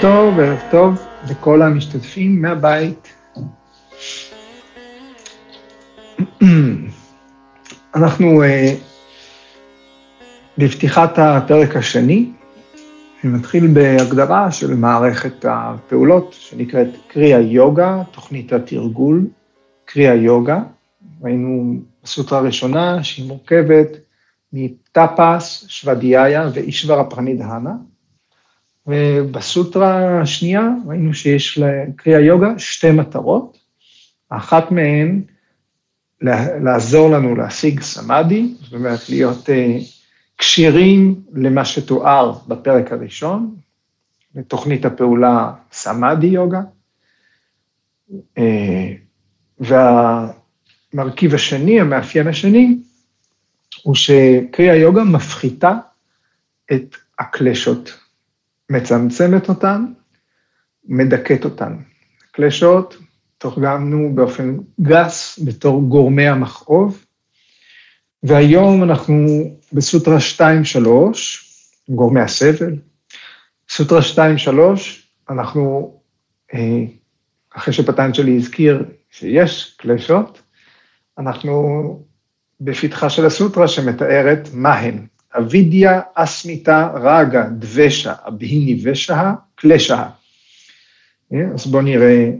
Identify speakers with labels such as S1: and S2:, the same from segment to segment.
S1: טוב, ערב טוב לכל המשתתפים מהבית. אנחנו uh, בפתיחת הפרק השני, נתחיל בהגדרה של מערכת הפעולות שנקראת קריאה יוגה, תוכנית התרגול קריאה יוגה. ראינו בסוטרה הראשונה שהיא מורכבת מטאפס, שוודיה ואישברה פרנידהנה. ובסוטרה השנייה ראינו שיש לקריאה יוגה שתי מטרות, אחת מהן לעזור לנו להשיג סמאדי, זאת אומרת להיות uh, כשירים למה שתואר בפרק הראשון, לתוכנית הפעולה סמאדי יוגה, uh, והמרכיב השני, המאפיין השני, הוא שקריאה יוגה מפחיתה את הקלשות. מצמצמת אותן, מדכאת אותן. קלשות, תורגמנו באופן גס בתור גורמי המכאוב, והיום אנחנו בסוטרה 2-3, גורמי הסבל. סוטרה 2-3, אנחנו, אה, אחרי שפטנג'לי הזכיר שיש קלשות, אנחנו בפתחה של הסוטרה שמתארת מה הן. אבידיה אסמיתה רגה דבשה אבהיני ושהה קלשה. אה, אז בואו נראה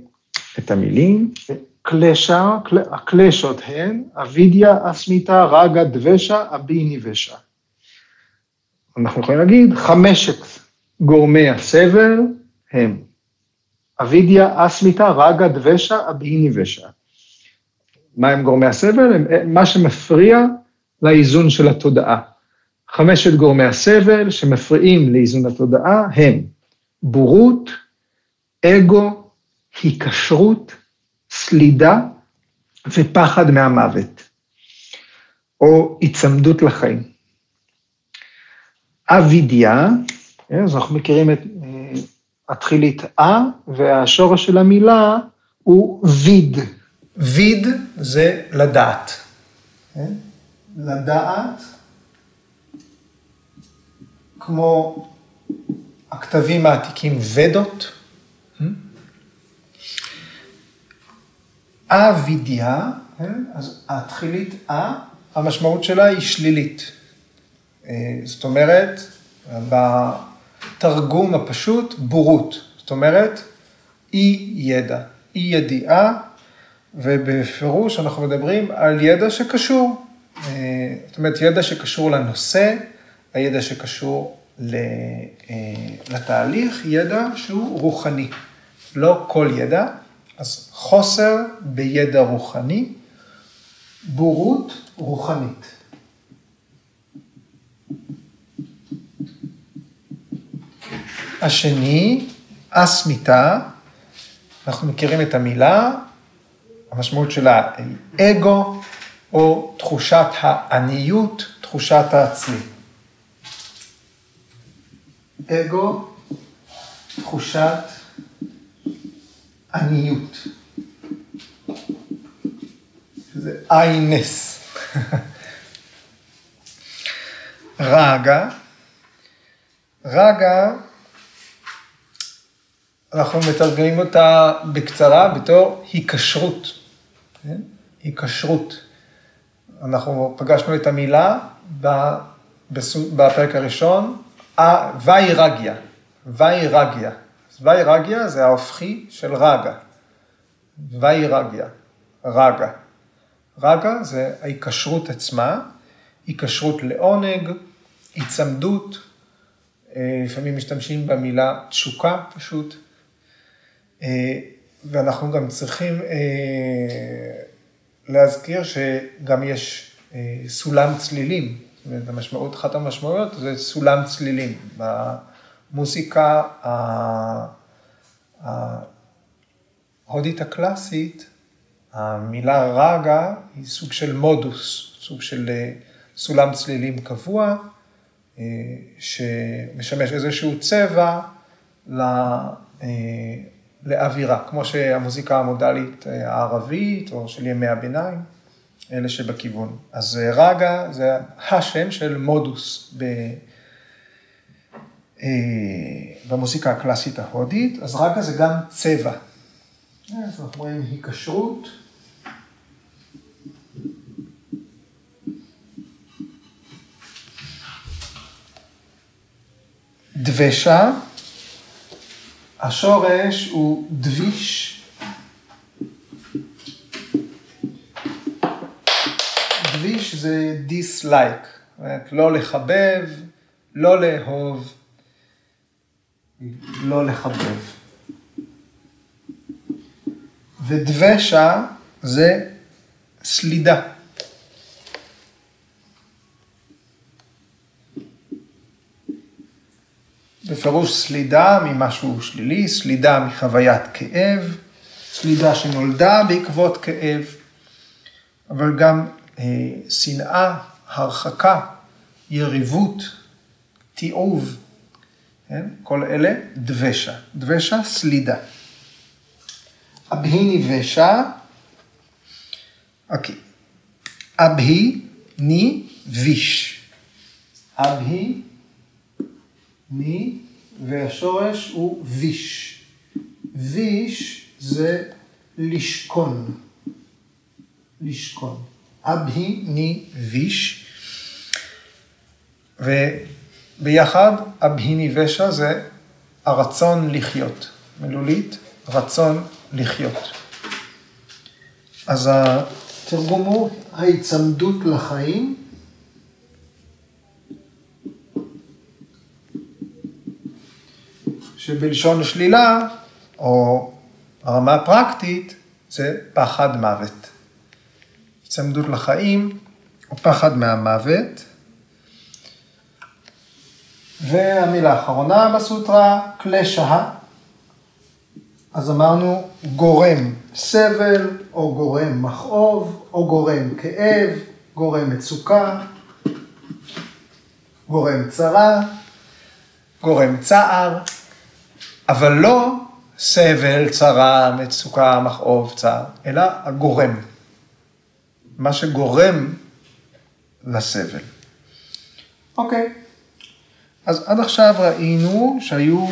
S1: את המילים. קלשה, הקלשות הן אבידיה אסמיתה רגה דבשה אבהיני ושהה. אנחנו יכולים להגיד חמשת גורמי הסבל הם אבידיה אסמיתה רגה דבשה אבהיני ושהה. מה הם גורמי הסבל? הם מה שמפריע לאיזון של התודעה. חמשת גורמי הסבל שמפריעים לאיזון התודעה הם בורות, אגו, היקשרות, סלידה ופחד מהמוות, או היצמדות לחיים. אבידיה, אז אנחנו מכירים את אה, התחילית א, והשורש של המילה הוא ויד.
S2: ויד זה לדעת. כן? לדעת כמו הכתבים העתיקים ודות. אבידיה, כן? אז התחילית א, המשמעות שלה היא שלילית. אה, זאת אומרת, בתרגום הפשוט, בורות. זאת אומרת, אי ידע, אי ידיעה, ובפירוש אנחנו מדברים על ידע שקשור. אה, זאת אומרת, ידע שקשור לנושא, הידע שקשור אה, לתהליך, ידע שהוא רוחני, לא כל ידע, אז חוסר בידע רוחני, בורות רוחנית. השני, אסמיתה, אנחנו מכירים את המילה, המשמעות שלה היא אגו, או תחושת העניות, תחושת העצמי. אגו, תחושת עניות. שזה איינס. רגע, רגע, אנחנו מתרגמים אותה בקצרה בתור היקשרות. כן? היקשרות. אנחנו פגשנו את המילה בפרק הראשון, ויירגיה, ויירגיה. ויירגיה זה ההופכי של רגה. ויירגיה, רגה. רגה זה ההיקשרות עצמה, היקשרות לעונג, היצמדות, אה, לפעמים משתמשים במילה תשוקה פשוט, אה, ואנחנו גם צריכים אה, להזכיר שגם יש סולם צלילים, המשמעות, אחת המשמעויות זה סולם צלילים. במוזיקה ההודית הקלאסית, המילה רגה היא סוג של מודוס, סוג של אה, סולם צלילים קבוע, אה, שמשמש איזשהו צבע אה, לאווירה, כמו שהמוזיקה המודלית הערבית או של ימי הביניים. אלה שבכיוון. אז רגה זה השם של מודוס ב, במוזיקה הקלאסית ההודית, אז רגה זה גם צבע. אז אנחנו רואים היקשרות. דבשה, השורש הוא דביש. דביש זה dislike, זאת אומרת, לא לחבב, לא לאהוב, לא לחבב. ודבשה זה סלידה. בפירוש סלידה ממשהו שלילי, סלידה מחוויית כאב, סלידה שנולדה בעקבות כאב, אבל גם שנאה, הרחקה, יריבות, תיעוב, כן? כל אלה דבשה. דבשה, סלידה. אבהי ניבשה, אוקיי. אבהי ני ויש. אבהי והשורש הוא ויש. ויש זה לשכון. לשכון. אבהי ני ויש. וביחד אבהי ניבשה זה הרצון לחיות. מילולית, רצון לחיות. אז התרגום הוא ההיצמדות לחיים. שבלשון שלילה, או הרמה הפרקטית, זה פחד מוות. היצמדות לחיים, או פחד מהמוות. והמילה האחרונה בסוטרה, קלשה. אז אמרנו גורם סבל, או גורם מכאוב, או גורם כאב, גורם מצוקה, גורם צרה, גורם צער, אבל לא סבל, צרה, מצוקה, מכאוב, צער, אלא הגורם. מה שגורם לסבל. אוקיי. אז עד עכשיו ראינו שהיו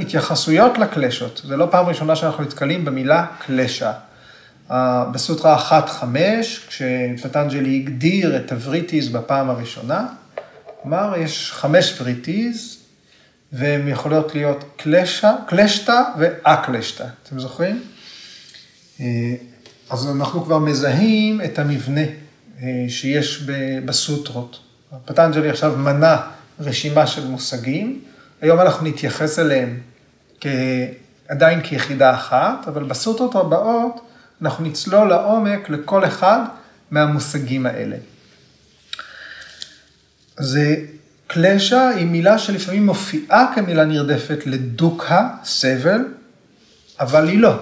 S2: התייחסויות לקלשות. זה לא פעם ראשונה שאנחנו נתקלים במילה קלשה. בסוטרה 1.5, כשפטנג'לי הגדיר את הווריטיז בפעם הראשונה, כלומר, יש חמש וריטיז, והן יכולות להיות קלשה, קלשתא ואקלשתא. אתם זוכרים? אז אנחנו כבר מזהים את המבנה שיש בסוטרות. פטנג'לי עכשיו מנה רשימה של מושגים, היום אנחנו נתייחס אליהם עדיין כיחידה אחת, אבל בסוטרות הבאות אנחנו נצלול לעומק לכל אחד מהמושגים האלה. זה קלשה היא מילה שלפעמים מופיעה כמילה נרדפת לדוקה, סבל, אבל היא לא.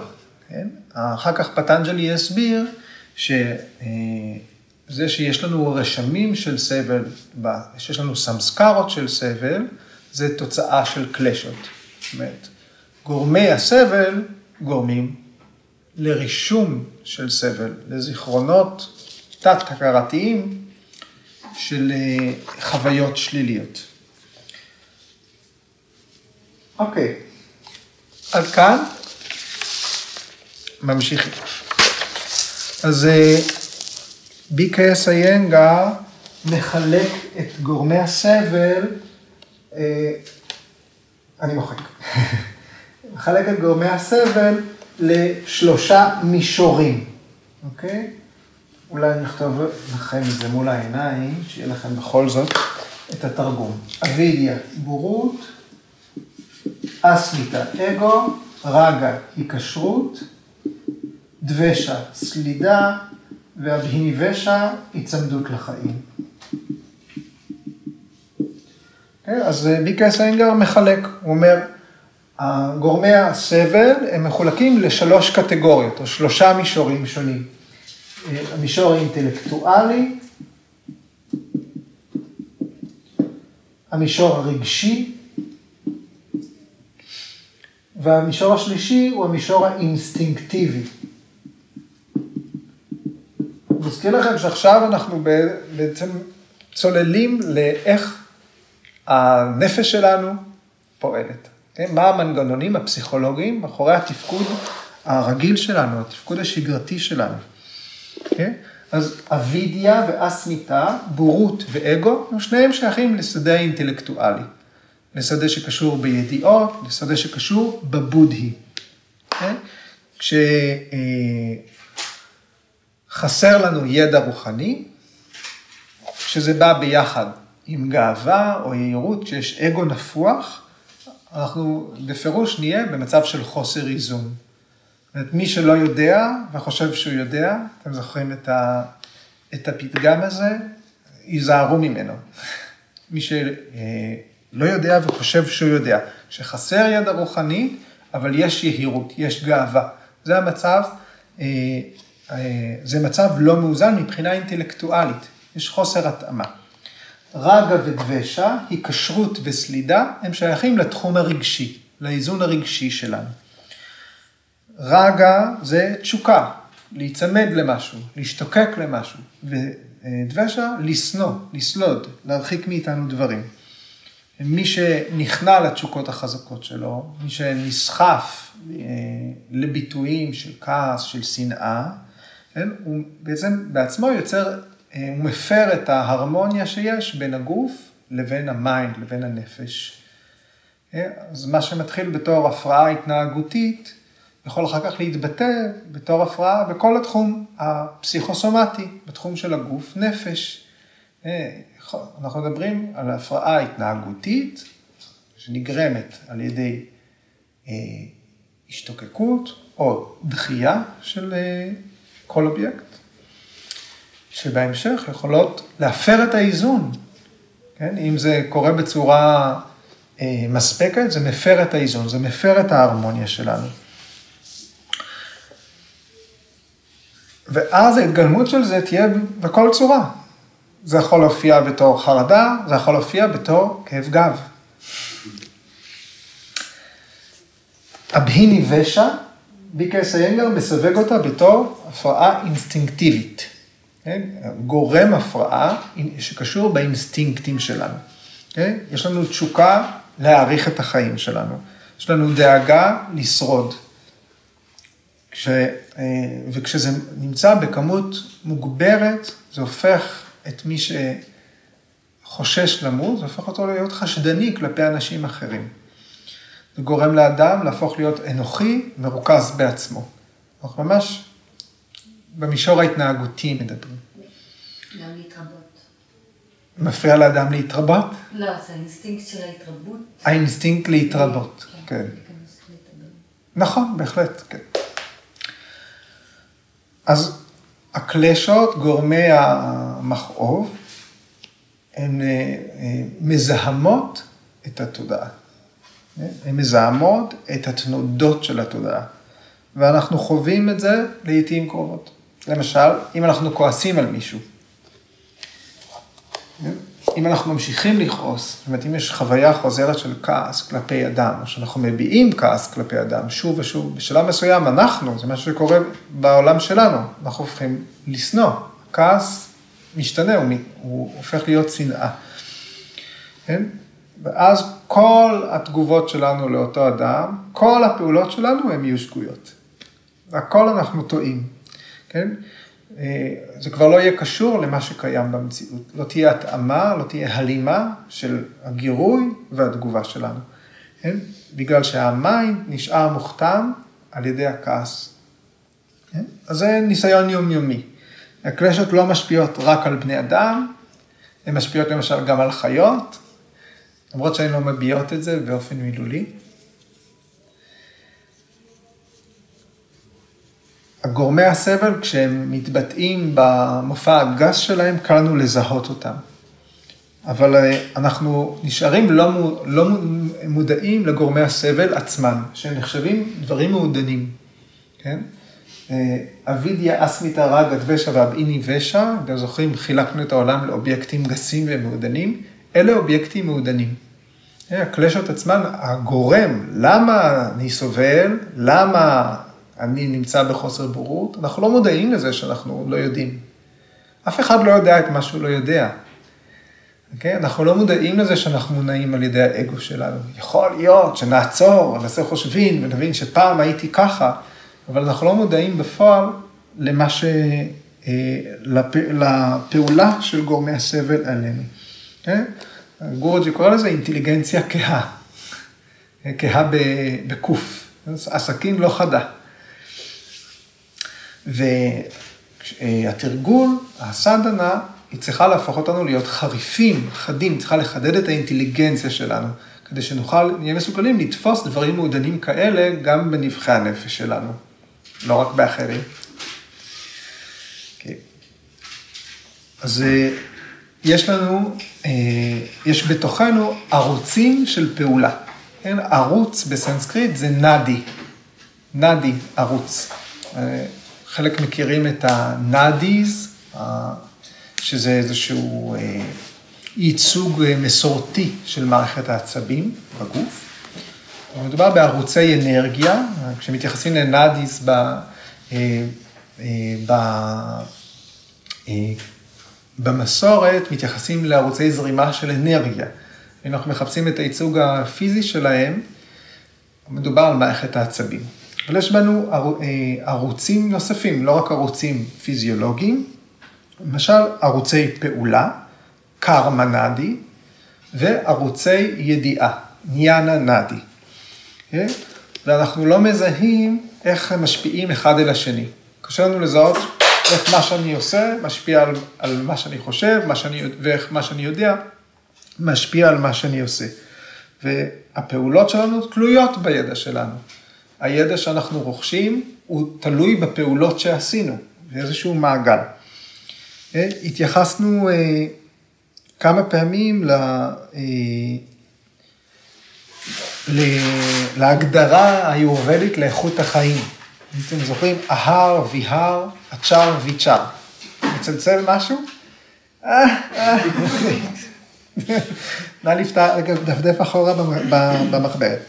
S2: כן? אחר כך פטנג'לי יסביר שזה שיש לנו רשמים של סבל, שיש לנו סמסקרות של סבל, זה תוצאה של קלשות. זאת אומרת, גורמי הסבל גורמים לרישום של סבל, לזיכרונות תת-הכרתיים של חוויות שליליות. אוקיי, עד כאן ממשיכים. אז ביקס איינגה מחלק את גורמי הסבל, אני מוחק, מחלק את גורמי הסבל לשלושה מישורים, אוקיי? אולי נכתוב לכם את זה מול העיניים, שיהיה לכם בכל זאת את התרגום. אבידיה, בורות, אסמיתה, אגו, רגה, היקשרות, דבשה, סלידה, והבהיניבשה, היצמדות לחיים. כן, אז ביקה סיינגר מחלק, הוא אומר, גורמי הסבל הם מחולקים לשלוש קטגוריות, או שלושה מישורים שונים. המישור האינטלקטואלי, המישור הרגשי, והמישור השלישי הוא המישור האינסטינקטיבי. מזכיר לכם שעכשיו אנחנו בעצם צוללים לאיך הנפש שלנו פועלת. מה המנגנונים הפסיכולוגיים מאחורי התפקוד הרגיל שלנו, התפקוד השגרתי שלנו. כן? אז אבידיה ואסמיתה, בורות ואגו, הם שניהם שייכים לשדה האינטלקטואלי. לשדה שקשור בידיעות, לשדה שקשור בבודהי. כן? כשחסר לנו ידע רוחני, כשזה בא ביחד עם גאווה או יהירות, כשיש אגו נפוח, אנחנו בפירוש נהיה במצב של חוסר איזון. זאת מי שלא יודע וחושב שהוא יודע, אתם זוכרים את, ה, את הפתגם הזה, ייזהרו ממנו. מי שלא יודע וחושב שהוא יודע, שחסר ידע רוחני, אבל יש יהירות, יש גאווה. זה המצב, אה, אה, זה מצב לא מאוזן מבחינה אינטלקטואלית, יש חוסר התאמה. רגה ודבשה, היקשרות וסלידה, הם שייכים לתחום הרגשי, לאיזון הרגשי שלנו. רגה זה תשוקה, להיצמד למשהו, להשתוקק למשהו, ודבשה, לשנוא, לסלוד, להרחיק מאיתנו דברים. מי שנכנע לתשוקות החזקות שלו, מי שנסחף אה, לביטויים של כעס, של שנאה, כן? הוא בעצם בעצמו יוצר אה, הוא מפר את ההרמוניה שיש בין הגוף לבין ה mind, לבין הנפש. אה, אז מה שמתחיל בתור הפרעה התנהגותית, יכול אחר כך להתבטא בתור הפרעה בכל התחום הפסיכוסומטי, בתחום של הגוף, נפש. אה, אנחנו מדברים על הפרעה התנהגותית שנגרמת על ידי השתוקקות או דחייה של כל אובייקט. שבהמשך יכולות להפר את האיזון. כן? אם זה קורה בצורה אה, מספקת, זה מפר את האיזון, זה מפר את ההרמוניה שלנו. ואז ההתגלמות של זה תהיה בכל צורה. זה יכול להופיע בתור חרדה, זה יכול להופיע בתור כאב גב. אבהיני ושע, ביקס איינגר מסווג אותה בתור הפרעה אינסטינקטיבית. כן? גורם הפרעה שקשור באינסטינקטים שלנו. כן? יש לנו תשוקה להעריך את החיים שלנו. יש לנו דאגה לשרוד. כש, אה, וכשזה נמצא בכמות מוגברת, זה הופך את מי שחושש למות, זה הופך אותו להיות חשדני כלפי אנשים אחרים. זה גורם לאדם להפוך להיות אנוכי, מרוכז בעצמו. אנחנו ממש במישור ההתנהגותי מדברים.
S3: גם להתרבות.
S2: מפריע לאדם להתרבות?
S3: לא, זה האינסטינקט של ההתרבות.
S2: האינסטינקט להתרבות, כן.
S3: כן.
S2: נכון, בהחלט, כן. אז הקלשות, גורמי המכאוב, הן אה, אה, מזהמות את התודעה. הן מזהמות את התנודות של התודעה. ואנחנו חווים את זה לעיתים קרובות. למשל, אם אנחנו כועסים על מישהו, אם אנחנו ממשיכים לכעוס, זאת אומרת, אם יש חוויה חוזרת של כעס כלפי אדם, או שאנחנו מביעים כעס כלפי אדם שוב ושוב, בשלב מסוים אנחנו, זה מה שקורה בעולם שלנו, אנחנו הופכים לשנוא. כעס משתנה, הוא, הוא הופך להיות שנאה. כן? ואז כל התגובות שלנו לאותו אדם, כל הפעולות שלנו הן יהיו שגויות. והכל אנחנו טועים, כן? אה, זה כבר לא יהיה קשור למה שקיים במציאות. לא תהיה התאמה, לא תהיה הלימה של הגירוי והתגובה שלנו. כן? בגלל שה mind נשאר מוכתם על ידי הכעס. כן? אז זה ניסיון יומיומי. הקלשות לא משפיעות רק על בני אדם, הן משפיעות למשל גם על חיות, למרות שהן לא מביעות את זה באופן מילולי. הגורמי הסבל, כשהם מתבטאים במופע הגס שלהם, קל לנו לזהות אותם. אבל אה, אנחנו נשארים לא, לא מודעים לגורמי הסבל עצמם, שהם נחשבים דברים מעודנים, כן? אה, אבידיה רגא דבשה ואבאיני ושע, אתם זוכרים, חילקנו את העולם לאובייקטים גסים ומעודנים, אלה אובייקטים מעודנים. אה, הקלשות עצמן, הגורם, למה אני סובל, למה אני נמצא בחוסר בורות, אנחנו לא מודעים לזה שאנחנו לא יודעים. אף אחד לא יודע את מה שהוא לא יודע. אוקיי? אנחנו לא מודעים לזה שאנחנו מונעים על ידי האגו שלנו. יכול להיות שנעצור, נעשה חושבים ונבין שפעם הייתי ככה, אבל אנחנו לא מודעים בפועל למה ש... אה, לפ... לפעולה של גורמי הסבל עלינו. כן? גורג'י קורא לזה אינטליגנציה כהה, כהה בקוף, הסכין לא חדה. והתרגול, הסדנה, היא צריכה להפוך אותנו להיות חריפים, חדים, צריכה לחדד את האינטליגנציה שלנו, כדי שנוכל, נהיה מסוגלים לתפוס דברים מעודנים כאלה גם בנבחי הנפש שלנו, לא רק באחרים. Okay. אוקיי. אז אה, יש לנו, אה, יש בתוכנו ערוצים של פעולה. כן? ערוץ בסנסקריט זה נאדי, נאדי, ערוץ. אה, חלק מכירים את הנאדיז, שזה איזשהו אה, ייצוג מסורתי של מערכת העצבים בגוף. מדובר בערוצי אנרגיה, כשמתייחסים לנאדיז ב... ב... במסורת מתייחסים לערוצי זרימה של אנרגיה. אם אנחנו מחפשים את הייצוג הפיזי שלהם, מדובר על מערכת העצבים. אבל יש בנו אה, ערוצים נוספים, לא רק ערוצים פיזיולוגיים, למשל ערוצי פעולה, קרמה נאדי, וערוצי ידיעה, ניאנה נאדי. אה? ואנחנו לא מזהים איך הם משפיעים אחד אל השני. קשה לנו לזהות איך מה שאני עושה משפיע על, על מה שאני חושב, מה שאני, ואיך מה שאני יודע משפיע על מה שאני עושה. והפעולות שלנו תלויות בידע שלנו. הידע שאנחנו רוכשים הוא תלוי בפעולות שעשינו, באיזשהו מעגל. אה, התייחסנו אה, כמה פעמים ל... אה, להגדרה היורבלית לאיכות החיים. אם אתם זוכרים, אהר, ויהר, אצ'ר, ויצ'ר. מצלצל משהו? נא לפתח, דפדף אחורה במחברת.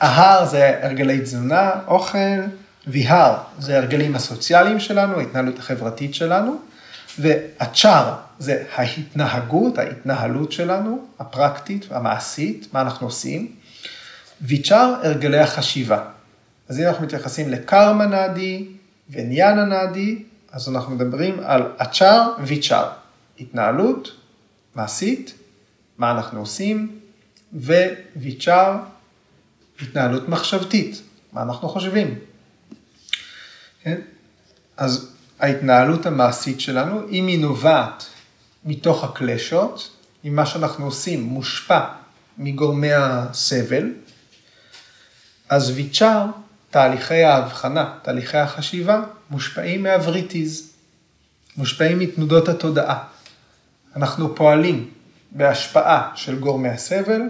S2: ההר זה הרגלי תזונה, אוכל, ויהר זה הרגלים הסוציאליים שלנו, ההתנהלות החברתית שלנו, והצ'אר זה ההתנהגות, ההתנהלות שלנו, הפרקטית, המעשית, מה אנחנו עושים. ויצ'אר, הרגלי החשיבה. אז אם אנחנו מתייחסים לקרמה נאדי וניאנה נאדי, אז אנחנו מדברים על אצ'אר ויצ'אר, התנהלות מעשית, מה אנחנו עושים, וויצ'אר, התנהלות מחשבתית, מה אנחנו חושבים. כן? אז ההתנהלות המעשית שלנו, אם היא נובעת מתוך הקלשות, אם מה שאנחנו עושים מושפע מגורמי הסבל, אז ויצ'אר תהליכי ההבחנה, תהליכי החשיבה, מושפעים מהווריטיז, מושפעים מתנודות התודעה. אנחנו פועלים בהשפעה של גורמי הסבל,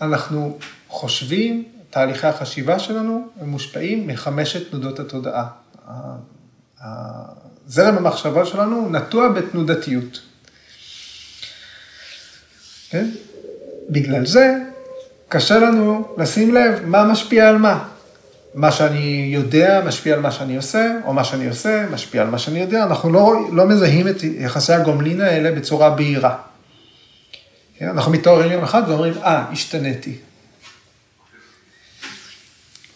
S2: אנחנו חושבים, תהליכי החשיבה שלנו הם מושפעים מחמשת תנודות התודעה. זרם המחשבה שלנו נטוע בתנודתיות. כן? בגלל זה קשה לנו לשים לב מה משפיע על מה. מה שאני יודע משפיע על מה שאני עושה, או מה שאני עושה משפיע על מה שאני יודע, אנחנו לא, לא מזהים את יחסי הגומלין האלה בצורה בהירה. כן? אנחנו מתעוררים יום אחד ואומרים, אה, השתניתי.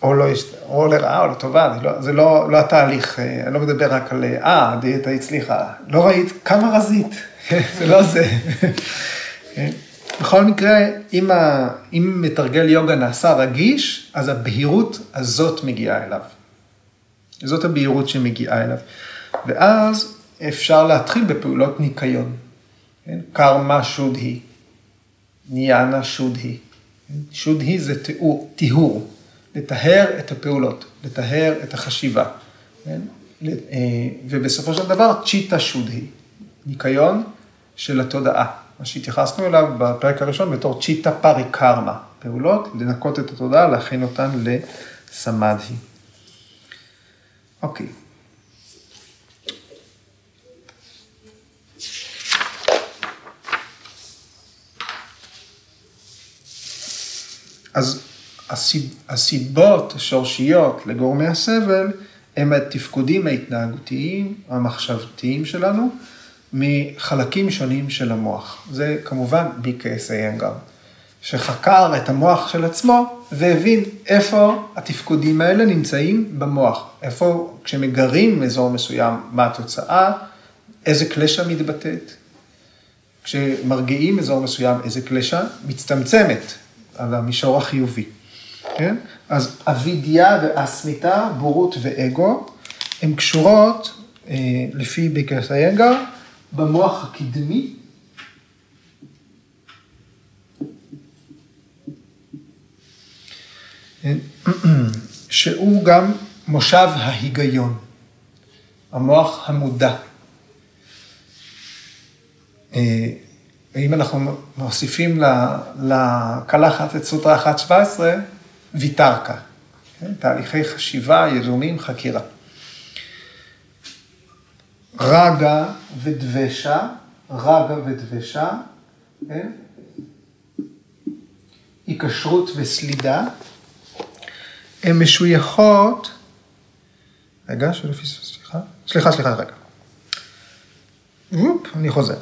S2: או, לא, או לרעה או לטובה, לא, זה לא, לא התהליך, אה, אני לא מדבר רק על, אה, הדיאטה הצליחה, לא ראית כמה רזית, זה לא זה. כן? בכל מקרה, אם, ה... אם מתרגל יוגה נעשה רגיש, אז הבהירות הזאת מגיעה אליו. זאת הבהירות שמגיעה אליו. ואז אפשר להתחיל בפעולות ניקיון. כן? קרמה שודהי, ניאנה שודהי. שודהי זה תיאור, טיהור, לטהר את הפעולות, לטהר את החשיבה. כן? אה, ובסופו של דבר, צ'יטה שודהי, ניקיון של התודעה. מה שהתייחסנו אליו בפרק הראשון בתור צ'יטה פארי קרמה, פעולות, לנקות את התודעה, להכין אותן לסמדהי. אוקיי. אז הסיבות השורשיות לגורמי הסבל הם התפקודים ההתנהגותיים, המחשבתיים שלנו, מחלקים שונים של המוח. זה כמובן BKS איינגר, שחקר את המוח של עצמו והבין איפה התפקודים האלה נמצאים במוח. איפה, כשמגרים אזור מסוים, מה התוצאה, איזה קלשה מתבטאת. כשמרגיעים אזור מסוים, איזה קלשה מצטמצמת על המישור החיובי. כן? אז אבידיה ואסמיתה, בורות ואגו, הן קשורות, אה, לפי ביקרס איינגר, במוח הקדמי. שהוא גם מושב ההיגיון, המוח המודע. אה, ואם אנחנו מוסיפים לקלחת את סוטרה 1.17, ויתרקה, כן? תהליכי חשיבה, יזומים, חקירה. רגה ודבשה, רגה ודבשה, כן? היקשרות וסלידה, הן משויכות, רגע, שלא פספס, סליחה, סליחה, סליחה, רגע. וופ, אני חוזר.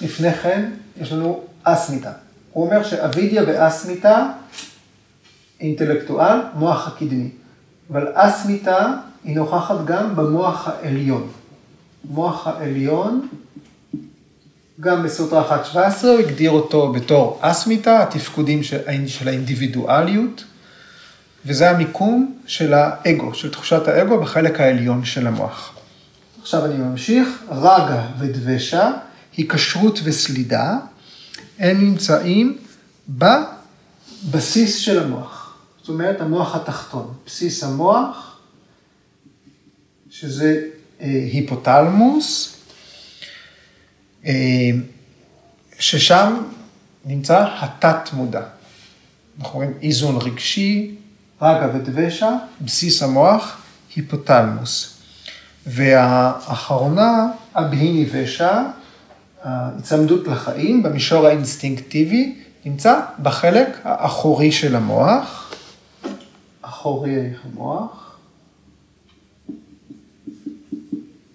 S2: לפני כן יש לנו אסמיתה. הוא אומר שאבידיה ואסמיתה, אינטלקטואל, מוח הקדמי. אבל אסמיתה היא נוכחת גם במוח העליון. מוח העליון, גם בסוטרה 1.17 הוא הגדיר אותו בתור אסמיתה, התפקודים של, של האינדיבידואליות, וזה המיקום של האגו, של תחושת האגו בחלק העליון של המוח. עכשיו אני ממשיך, רגה ודבשה. היקשרות וסלידה, הם נמצאים בבסיס של המוח. זאת אומרת, המוח התחתון. בסיס המוח, שזה אה, היפותלמוס, אה, ששם נמצא התת-מודע. אנחנו רואים איזון רגשי, רגע ודבשה, בסיס המוח, היפותלמוס. והאחרונה, אבהיני ושע, ההיצמדות לחיים במישור האינסטינקטיבי נמצא בחלק האחורי של המוח, אחורי המוח,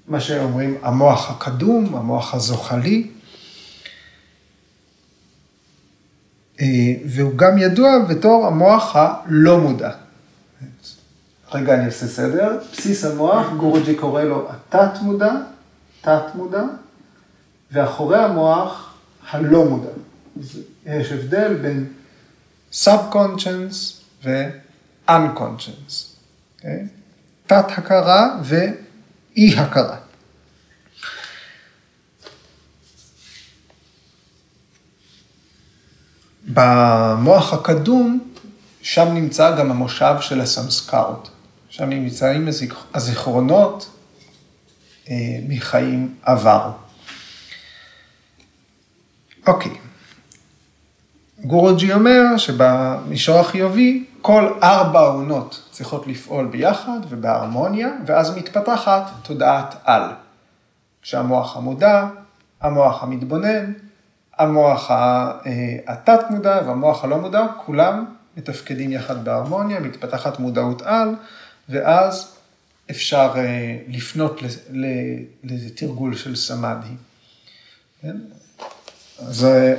S2: מה שאומרים המוח הקדום, המוח הזוחלי, אה, והוא גם ידוע בתור המוח הלא מודע. רגע, אני עושה סדר. בסיס המוח, גורג'י קורא לו התת מודע, תת מודע. ואחורי המוח הלא מודע. יש הבדל בין Subconscious ו-Unconscious. Okay? תת-הכרה ואי-הכרה. במוח הקדום, שם נמצא גם המושב של הסמסקרות. שם נמצאים הזיכרונות אה, מחיים עבר. אוקיי. גורוג'י אומר שבמישור החיובי, כל ארבע העונות צריכות לפעול ביחד ובהרמוניה, ואז מתפתחת תודעת על. כשהמוח המודע, המוח המתבונן, המוח התת-מודע והמוח הלא מודע, כולם מתפקדים יחד בהרמוניה, מתפתחת מודעות על, ואז אפשר אה, לפנות לתרגול של סמאדי. כן? אז אה,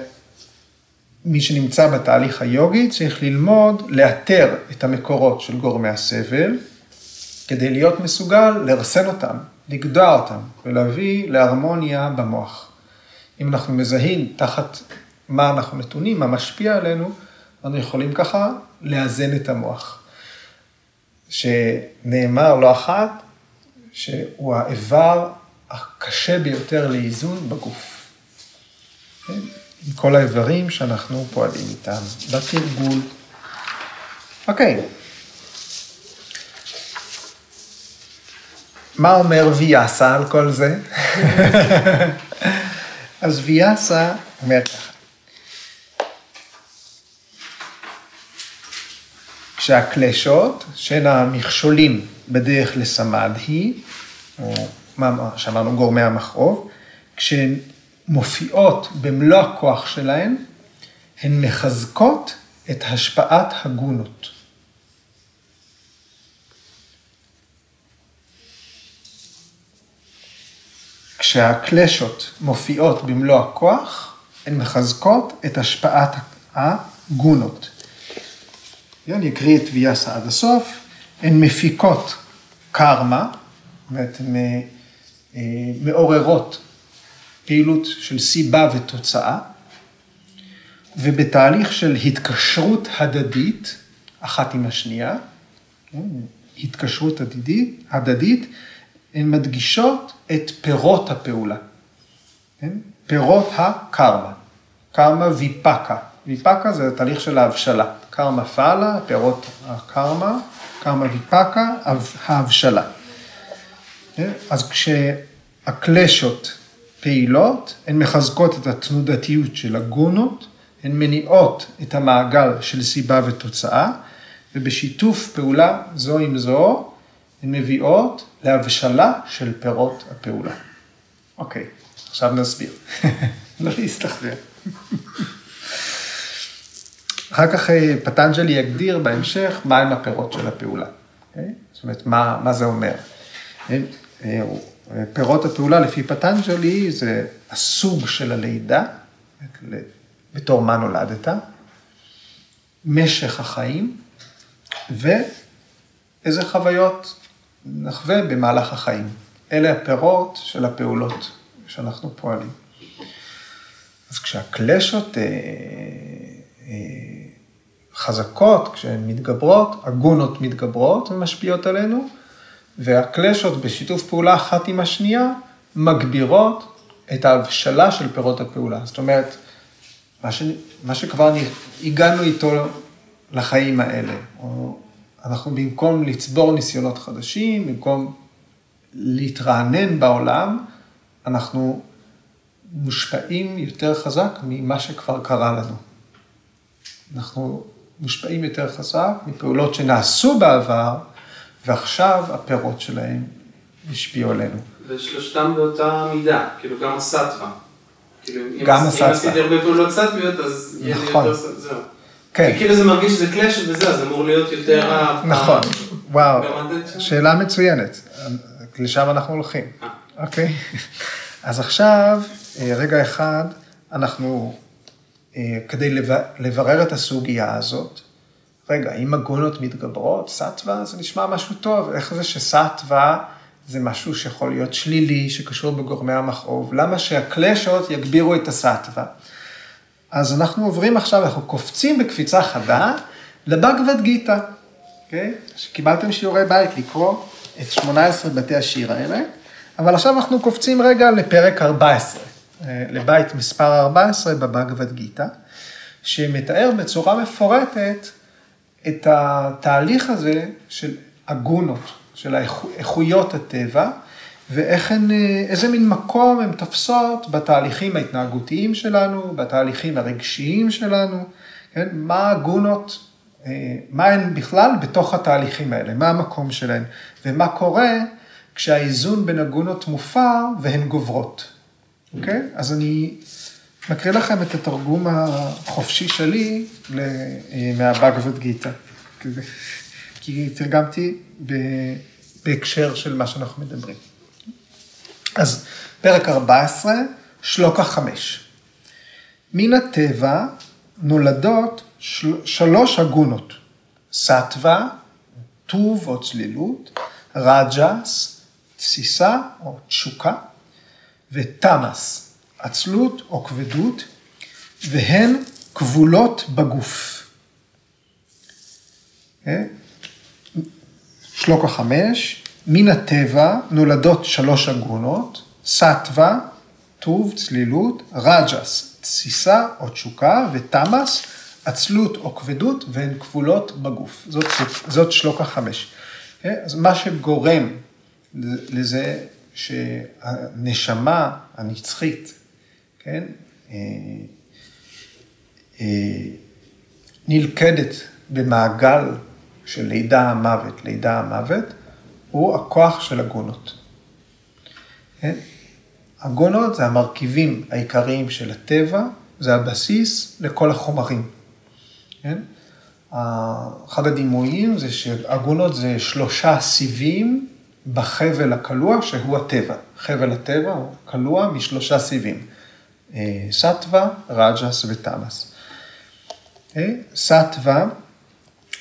S2: מי שנמצא בתהליך היוגי צריך ללמוד לאתר את המקורות של גורמי הסבל, כדי להיות מסוגל לרסן אותם, לגדוע אותם ולהביא להרמוניה במוח. אם אנחנו מזהים תחת מה אנחנו נתונים, מה משפיע עלינו, אנחנו יכולים ככה לאזן את המוח. שנאמר לא אחת, שהוא האיבר הקשה ביותר לאיזון בגוף. כן? עם כל האיברים שאנחנו פועלים איתם בתרגול. אוקיי. מה אומר ויאסה על כל זה? אז ויאסה אומר ככה. כשהקלשות, שהן המכשולים בדרך לסמדהי, או מה שאמרנו גורמי המכאוב, כשהן מופיעות במלוא הכוח שלהן, הן מחזקות את השפעת הגונות. כשהקלשות מופיעות במלוא הכוח, הן מחזקות את השפעת הגונות. אני אקריא את ויאסה עד הסוף. הן מפיקות קרמה, זאת אומרת, אה, מעוררות פעילות של סיבה ותוצאה, ובתהליך של התקשרות הדדית, אחת עם השנייה, התקשרות הדדית, הדדית, הן מדגישות את פירות הפעולה, כן? פירות הקרמה, קרמה ויפקה, ויפקה זה תהליך של ההבשלה, קרמה פאלה, פירות הקרמה, קרמה ויפקה, ההבשלה. כן? אז כשהקלשות פעילות, הן מחזקות את התנודתיות של הגונות, הן מניעות את המעגל של סיבה ותוצאה, ובשיתוף פעולה זו עם זו, הן מביאות להבשלה של פירות הפעולה. אוקיי, עכשיו נסביר. לא להסתחרר. אחר כך אה, פטנג'לי יגדיר בהמשך מהם הפירות של הפעולה. Okay? אוקיי? זאת אומרת, מה, מה זה אומר. אה, אה, פירות הפעולה לפי פטנג'לי זה הסוג של הלידה, בתור מה נולדת, משך החיים, ואיזה חוויות נחווה במהלך החיים. אלה הפירות של הפעולות שאנחנו פועלים. אז כשהקלשות אה, אה, חזקות, כשהן מתגברות, הגונות מתגברות ומשפיעות עלינו, והקלשות בשיתוף פעולה אחת עם השנייה מגבירות את ההבשלה של פירות הפעולה. זאת אומרת, מה, ש... מה שכבר הגענו איתו לחיים האלה, או אנחנו במקום לצבור ניסיונות חדשים, במקום להתרענן בעולם, אנחנו מושפעים יותר חזק ממה שכבר קרה לנו. אנחנו מושפעים יותר חזק מפעולות שנעשו בעבר, ועכשיו הפירות שלהם השפיעו עלינו.
S4: ושלושתם באותה מידה, כאילו גם הסטווה. כאילו,
S2: גם הסטווה.
S4: אם עשיתי הרבה פעולות סטוויות, אז יהיה לי
S2: נכון.
S4: יותר סטווה.
S2: כן.
S4: כאילו זה מרגיש שזה קלאש וזה, אז אמור להיות יותר...
S2: נכון, וואו? שאלה מצוינת, לשם אנחנו הולכים,
S4: אה.
S2: אוקיי? אז עכשיו, אה, רגע אחד, אנחנו, אה, כדי לב- לברר את הסוגיה הזאת, רגע, אם הגונות מתגברות, סטווה זה נשמע משהו טוב, איך זה שסטווה זה משהו שיכול להיות שלילי, שקשור בגורמי המכאוב, למה שהקלשות יגבירו את הסטווה? אז אנחנו עוברים עכשיו, אנחנו קופצים בקפיצה חדה לבגבד גיתא, אוקיי? שקיבלתם שיעורי בית לקרוא את 18 בתי השיר האלה, אבל עכשיו אנחנו קופצים רגע לפרק 14, אה, לבית מספר 14 בבגבד גיתא, שמתאר בצורה מפורטת את התהליך הזה של הגונות, של איכויות הטבע, ואיך הן, אה, איזה מין מקום הן תופסות בתהליכים ההתנהגותיים שלנו, בתהליכים הרגשיים שלנו, כן? מה הגונות, אה, מה הן בכלל בתוך התהליכים האלה, מה המקום שלהן, ומה קורה כשהאיזון בין הגונות מופר והן גוברות, אוקיי? אז אני מקריא לכם את התרגום החופשי שלי מהבגבד גיתא, כי- תרגמתי בהקשר של מה שאנחנו מדברים. אז פרק 14, שלוקה 5. מן הטבע נולדות של... שלוש הגונות, סטווה, טוב או צלילות, רג'ס, תסיסה או תשוקה, ותמאס, עצלות או כבדות, והן כבולות בגוף. אה? שלוקה חמש, מן הטבע נולדות שלוש הגונות, סטווה, טוב, צלילות, רג'ס, תסיסה או תשוקה, ותמאס, עצלות או כבדות, והן כבולות בגוף. זאת, זאת שלוקה חמש. אה, אז מה שגורם לזה שהנשמה הנצחית, כן, אה, אה, נלכדת במעגל של לידה המוות, לידה המוות, הוא הכוח של הגונות. כן? הגונות זה המרכיבים העיקריים של הטבע, זה הבסיס לכל החומרים. כן? אחד הדימויים זה שהגונות זה שלושה סיבים בחבל הקלוע שהוא הטבע. חבל הטבע הוא קלוע משלושה סיבים, סטווה, רג'ס ותמאס. אה, סטווה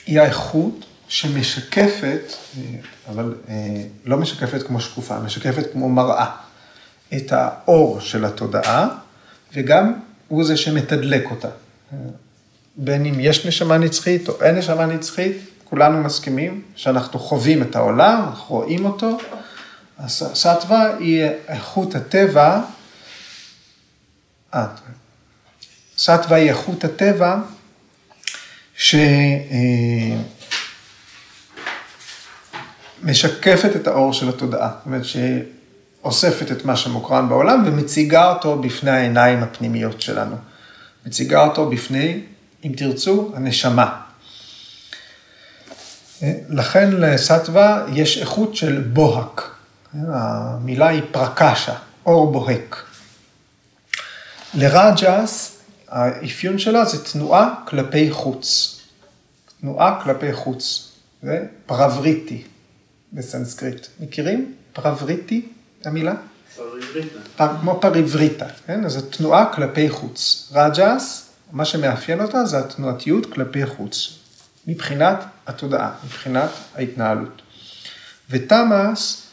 S2: היא האיכות שמשקפת, אה, אבל לא משקפת כמו שקופה, משקפת כמו מראה, את האור של התודעה, וגם הוא זה שמתדלק אותה. בין אם יש נשמה נצחית או אין נשמה נצחית, כולנו מסכימים שאנחנו חווים את העולם, אנחנו רואים אותו. הסטווה היא איכות הטבע, אה, סטווה היא איכות הטבע שמשקפת את האור של התודעה. זאת אומרת שאוספת את מה שמוקרן בעולם ומציגה אותו בפני העיניים הפנימיות שלנו. מציגה אותו בפני, אם תרצו, הנשמה. לכן לסטווה יש איכות של בוהק. המילה היא פרקשה, אור בוהק. לרג'ס, האפיון שלה זה תנועה כלפי חוץ. תנועה כלפי חוץ. זה פרבריטי בסנסקריט. מכירים? פרבריטי, המילה?
S4: פריבריטה.
S2: כמו פריבריטה, כן? אז זו תנועה כלפי חוץ. רג'ס, מה שמאפיין אותה זה התנועתיות כלפי חוץ. מבחינת התודעה, מבחינת ההתנהלות. ותמאס,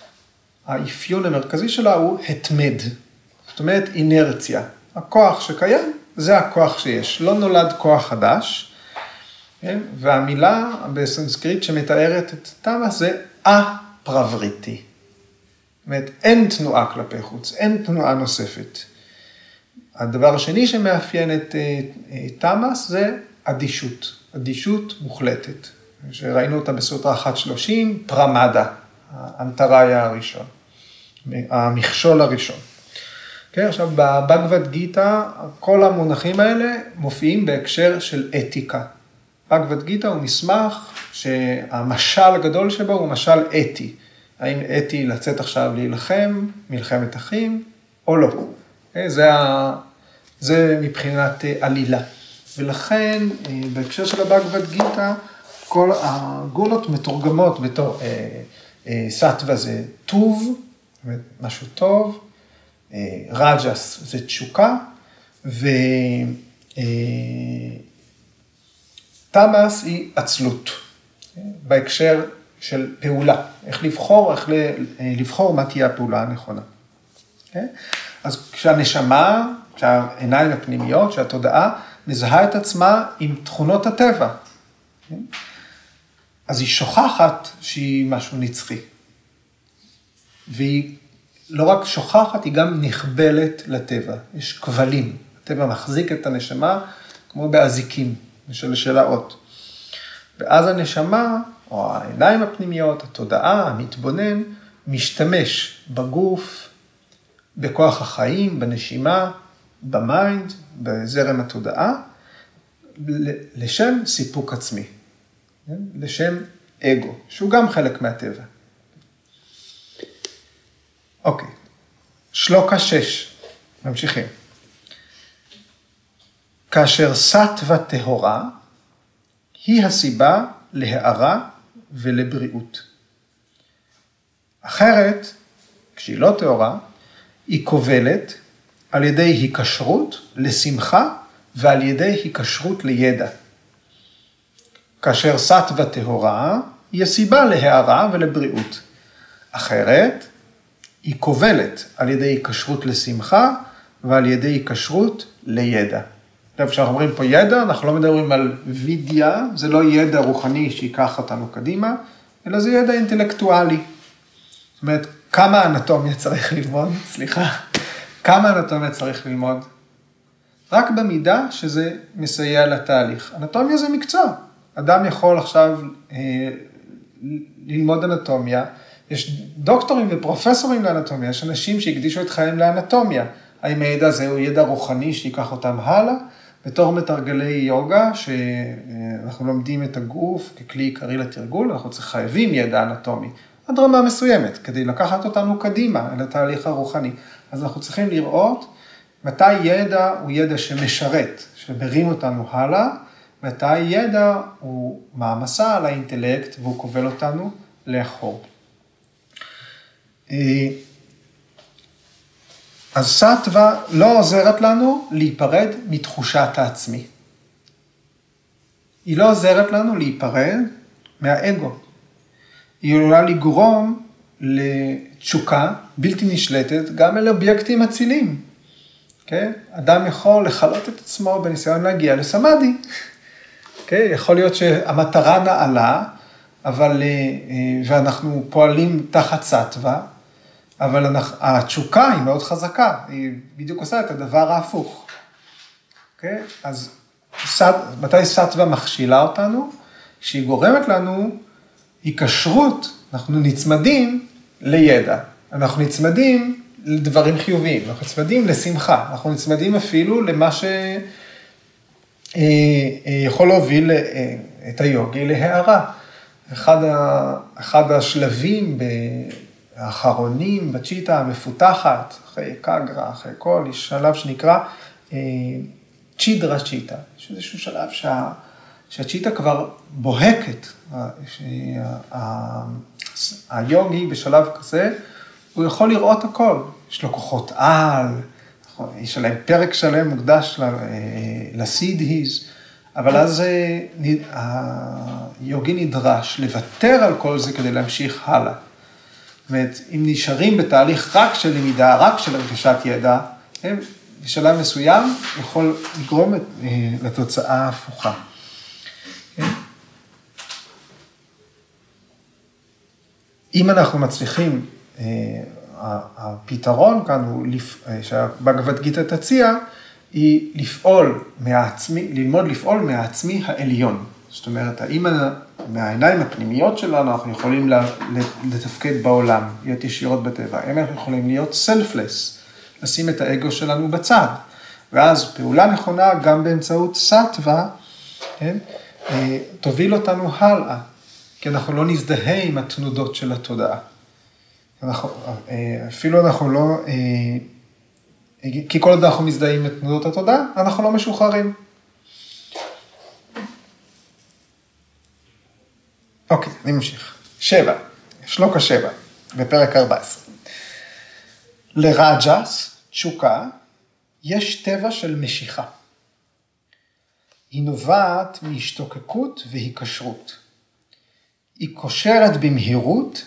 S2: האפיון המרכזי שלה הוא התמד, זאת אומרת אינרציה. הכוח שקיים, זה הכוח שיש. לא נולד כוח חדש, כן? והמילה בסנסקריט שמתארת את תמאס זה א-פרבריטי. זאת אומרת, אין תנועה כלפי חוץ, אין תנועה נוספת. הדבר השני שמאפיין את אה, אה, תמאס זה אדישות. אדישות מוחלטת, שראינו אותה בסוטרה 130, פרמדה, האנטראיה הראשון, המכשול הראשון. כן, עכשיו בבגבד גיתא, כל המונחים האלה מופיעים בהקשר של אתיקה. בגבד גיתא הוא מסמך שהמשל הגדול שבו הוא משל אתי. האם אתי לצאת עכשיו להילחם, מלחמת אחים, או לא. כן, זה, ה... זה מבחינת עלילה. ולכן, אה, בהקשר של הבגבד גיתא, כל הגולות מתורגמות בתור אה, אה, סטווה זה טוב, משהו טוב, אה, רג'ס זה תשוקה, ותמאס אה, היא עצלות, אה, בהקשר של פעולה, איך לבחור, איך לבחור מה תהיה הפעולה הנכונה. אז כשהנשמה, כשהעיניים הפנימיות, כשהתודעה מזהה את עצמה עם תכונות הטבע. אז היא שוכחת שהיא משהו נצחי. והיא לא רק שוכחת, היא גם נכבלת לטבע. יש כבלים. הטבע מחזיק את הנשמה כמו באזיקים, בשלשלאות. ואז הנשמה, או העיניים הפנימיות, התודעה, המתבונן, משתמש בגוף, בכוח החיים, בנשימה, ב mind, בזרם התודעה, לשם סיפוק עצמי, כן? לשם אגו, שהוא גם חלק מהטבע. אוקיי, שלוקה שש, ממשיכים. כאשר סטווה טהורה, היא הסיבה להארה ולבריאות. אחרת, כשהיא לא טהורה, היא כובלת על ידי היקשרות לשמחה ועל ידי היקשרות לידע. כאשר סטווה טהורה, היא הסיבה להערה ולבריאות. אחרת, היא כובלת על ידי היקשרות לשמחה ועל ידי היקשרות לידע. עכשיו, כשאנחנו אומרים פה ידע, אנחנו לא מדברים על וידיה, זה לא ידע רוחני שייקח אותנו קדימה, אלא זה ידע אינטלקטואלי. זאת אומרת, כמה אנטומיה צריך ללמוד, סליחה, כמה אנטומיה צריך ללמוד? רק במידה שזה מסייע לתהליך. אנטומיה זה מקצוע. אדם יכול עכשיו אה, ללמוד אנטומיה, יש דוקטורים ופרופסורים לאנטומיה, יש אנשים שהקדישו את חייהם לאנטומיה. האם הידע הזה הוא ידע רוחני שייקח אותם הלאה? בתור מתרגלי יוגה, שאנחנו לומדים את הגוף ככלי עיקרי לתרגול, אנחנו חייבים ידע אנטומי, עד רמה מסוימת, כדי לקחת אותנו קדימה אל התהליך הרוחני. אז אנחנו צריכים לראות מתי ידע הוא ידע שמשרת, שמרים אותנו הלאה, מתי ידע הוא מעמסה על האינטלקט והוא כובל אותנו לאחור. אה, אז סטווה לא עוזרת לנו להיפרד מתחושת העצמי. היא לא עוזרת לנו להיפרד מהאגו. היא עלולה לגרום לתשוקה בלתי נשלטת גם אל אובייקטים אצילים. כן? אדם יכול לכלות את עצמו בניסיון להגיע לסמאדי. כן? יכול להיות שהמטרה נעלה, אבל, אה, ואנחנו פועלים תחת סטווה, אבל אנחנו, התשוקה היא מאוד חזקה, היא בדיוק עושה את הדבר ההפוך. כן? אז סט, מתי סטווה מכשילה אותנו? שהיא גורמת לנו היקשרות, אנחנו נצמדים לידע, אנחנו נצמדים לדברים חיוביים, אנחנו נצמדים לשמחה, אנחנו נצמדים אפילו למה שיכול אה, אה, להוביל אה, את היוגי להערה. אחד, ה, אחד השלבים האחרונים בצ'יטה המפותחת, אחרי קגרה, אחרי כל, יש שלב שנקרא צ'ידרה צ'יטה. יש איזשהו שלב שה, שהצ'יטה כבר בוהקת, היוגי בשלב כזה, הוא יכול לראות הכל. יש לו כוחות על, נכון, יש עליהם פרק שלם מוקדש לסידהיז, אבל אז אה, היוגי נדרש לוותר על כל זה כדי להמשיך הלאה. אומרת, אם נשארים בתהליך רק של למידה, רק של רכישת ידע, הם בשלב מסוים יכול לגרום אה, לתוצאה ההפוכה. כן? אם אנחנו מצליחים, אה, הפתרון כאן הוא, אה, שהבגבד גיתא תציע, היא לפעול מהעצמי, ללמוד לפעול מהעצמי העליון. זאת אומרת, האם מהעיניים הפנימיות שלנו אנחנו יכולים לתפקד בעולם, להיות ישירות בטבע, האם אנחנו יכולים להיות סלפלס, לשים את האגו שלנו בצד. ואז פעולה נכונה גם באמצעות סטווה, כן, אה, תוביל אותנו הלאה. כי אנחנו לא נזדהה עם התנודות של התודעה. אנחנו, אה, אפילו אנחנו לא, אה, כי כל עוד אנחנו מזדהים עם תנודות התודעה, אנחנו לא משוחררים. אוקיי, אני ממשיך. שבע, שלוקה שבע, בפרק 14. לרג'ס, תשוקה, יש טבע של משיכה. היא נובעת מהשתוקקות והיקשרות. היא קושרת במהירות